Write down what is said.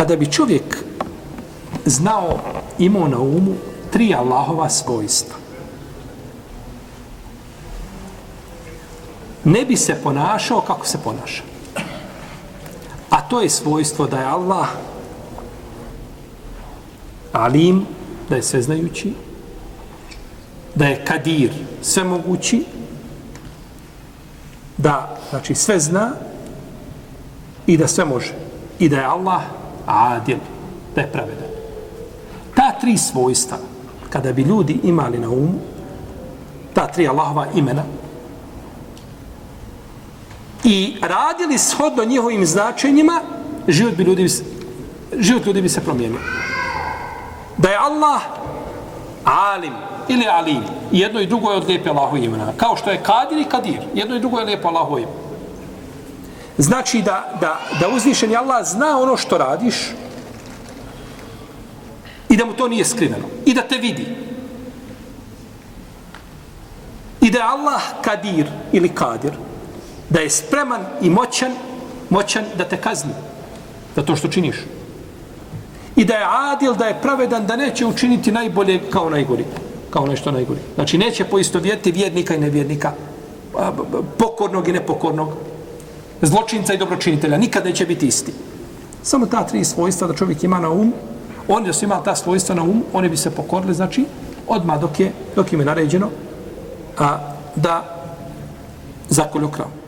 kada bi čovjek znao, imao na umu tri Allahova svojstva, ne bi se ponašao kako se ponaša. A to je svojstvo da je Allah alim, da je sveznajući, da je kadir, svemogući, da znači sve zna i da sve može. I da je Allah adil, da je pravedan. Ta tri svojstva, kada bi ljudi imali na umu, ta tri Allahova imena, i radili shodno njihovim značenjima, život bi ljudi, život ljudi bi se promijenio. Da je Allah alim ili alim, jedno i drugo je od lijepe Allahu imena. Kao što je kadir i kadir, jedno i drugo je lijepo Allahu imena. Znači da, da, da uzvišen je Allah zna ono što radiš i da mu to nije skriveno. I da te vidi. I da je Allah kadir ili kadir, da je spreman i moćan, moćan da te kazni za to što činiš. I da je adil, da je pravedan, da neće učiniti najbolje kao najgori. Kao nešto najgori. Znači, neće poistovjeti vjernika i nevjernika, pokornog i nepokornog, zločinca i dobročinitelja. Nikad neće biti isti. Samo ta tri svojstva da čovjek ima na um, oni da su imali ta svojstva na um, oni bi se pokorili, znači, odmah dok je, dok im je naređeno, a, da zakolju kravu.